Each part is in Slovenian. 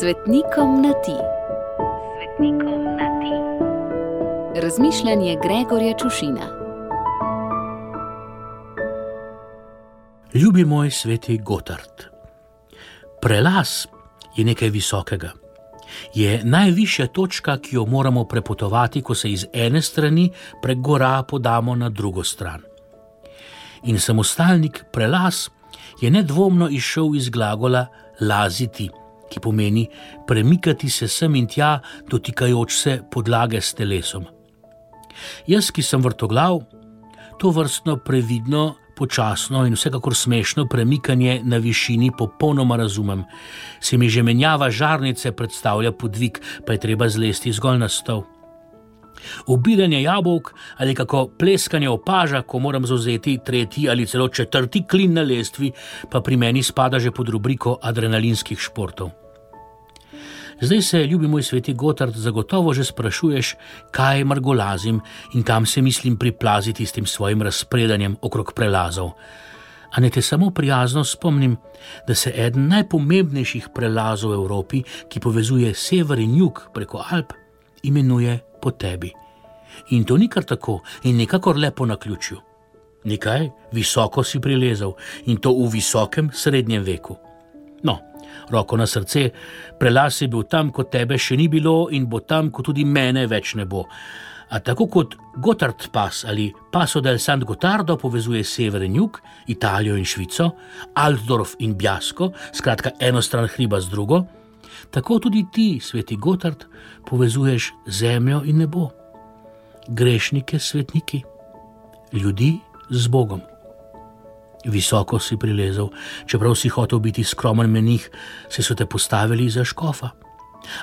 Svetnikom na ti. Svetnikom na ti. Razmišljanje Gregorja Čušina. Ljubi moj sveti Gotard. Prelaz je nekaj visokega. Je najvišja točka, ki jo moramo prepotovati, ko se iz ene strani prek gora podamo na drugo stran. In samostalnik prelaz je nedvomno izšel iz glagola laziti, ki pomeni premikati se sem in tja, dotikajoč se podlage s telesom. Jaz, ki sem vrtoglav, to vrstno previdno, počasno in vsekakor smešno premikanje na višini popolnoma razumem. Se mi že menjava žarnice predstavlja podvig, pa je treba zlesti zgolj na stol. Ubiranje jabolk ali kako pleskanje opaža, ko moram zauzeti tretji ali celo četrti klin na lestvi, pa pri meni spada že pod rubriko adrenalinskih športov. Zdaj se, ljubi moj sveti Gotard, zagotovo že sprašuješ, kaj margolazim in kam se mislim priplaziti s tem svojim razpredanjem okrog prelazov. A ne te samo prijazno spomnim, da se eden najpomembnejših prelazov v Evropi, ki povezuje sever in jug preko Alp, imenuje po tebi. In to ni kar tako in nekakor lepo na ključju. Nekaj visoko si prilezel in to v visokem srednjem veku. No, roko na srce, prelaz je bil tam, kot tebe še ni bilo in bo tam, kot tudi mene več ne bo. A tako kot Gotthard pas ali Paso del San Gotardo povezuje sever in jug, Italijo in Švico, Altdorf in Bjasko, skratka eno stran hriba z drugo, tako tudi ti, sveti Gotthard, povezuješ zemljo in nebo, grešnike s svetniki, ljudi z Bogom. Visoko si prilezel, čeprav si hotel biti skromen menih, se so te postavili za škofa.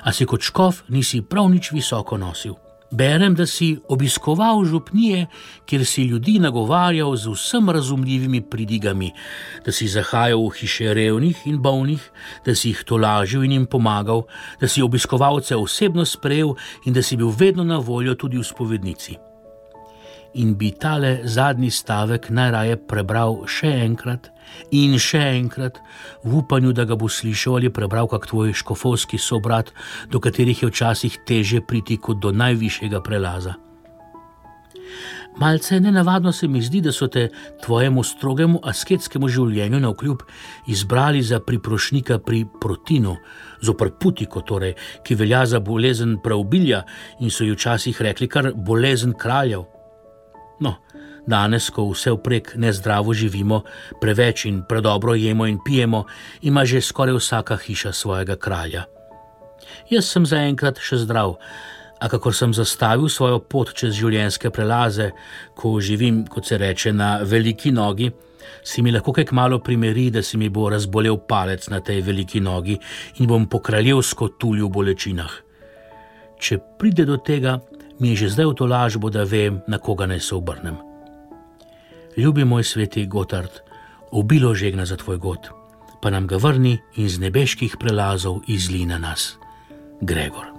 A si kot škof nisi prav nič visoko nosil. Berem, da si obiskoval župnije, kjer si ljudi nagovarjal z vsem razumljivimi pridigami, da si zahajal v hiše revnih in bolnih, da si jih tolažil in jim pomagal, da si obiskovalce osebno sprejel in da si bil vedno na voljo tudi v spovednici in bi tale zadnji stavek najraje prebral še enkrat in še enkrat, v upanju, da ga bo slišal ali prebral kak tvoj škofovski sobrat, do katerih je včasih teže priti kot do najvišjega prelaza. Malce nenavadno se mi zdi, da so te tvojemu strogemu asketskemu življenju na vkljub izbrali za priprošnika pri protinu, zopr putiko, torej, ki velja za bolezen pravbilja in so ji včasih rekli kar bolezen kraljev. No, danes, ko vse vprek nezdravo živimo, preveč in predobro jemo in pijemo, ima že skoraj vsaka hiša svojega kralja. Jaz sem zaenkrat še zdrav, a kako sem zastavil svojo pot čez življenjske prelaze, ko živim, kot se reče, na veliki nogi, si mi lahko kaj malo primeri, da se mi bo razbolel palec na tej veliki nogi in bom po kraljevsko tulju v bolečinah. Če pride do tega, mi je že zdaj v to lažbo, da vem, na koga naj se obrnem. Ljubi moj sveti Gotard, obilo žegna za tvoj god, pa nam ga vrni in z nebeških prelazov izli na nas, Gregor.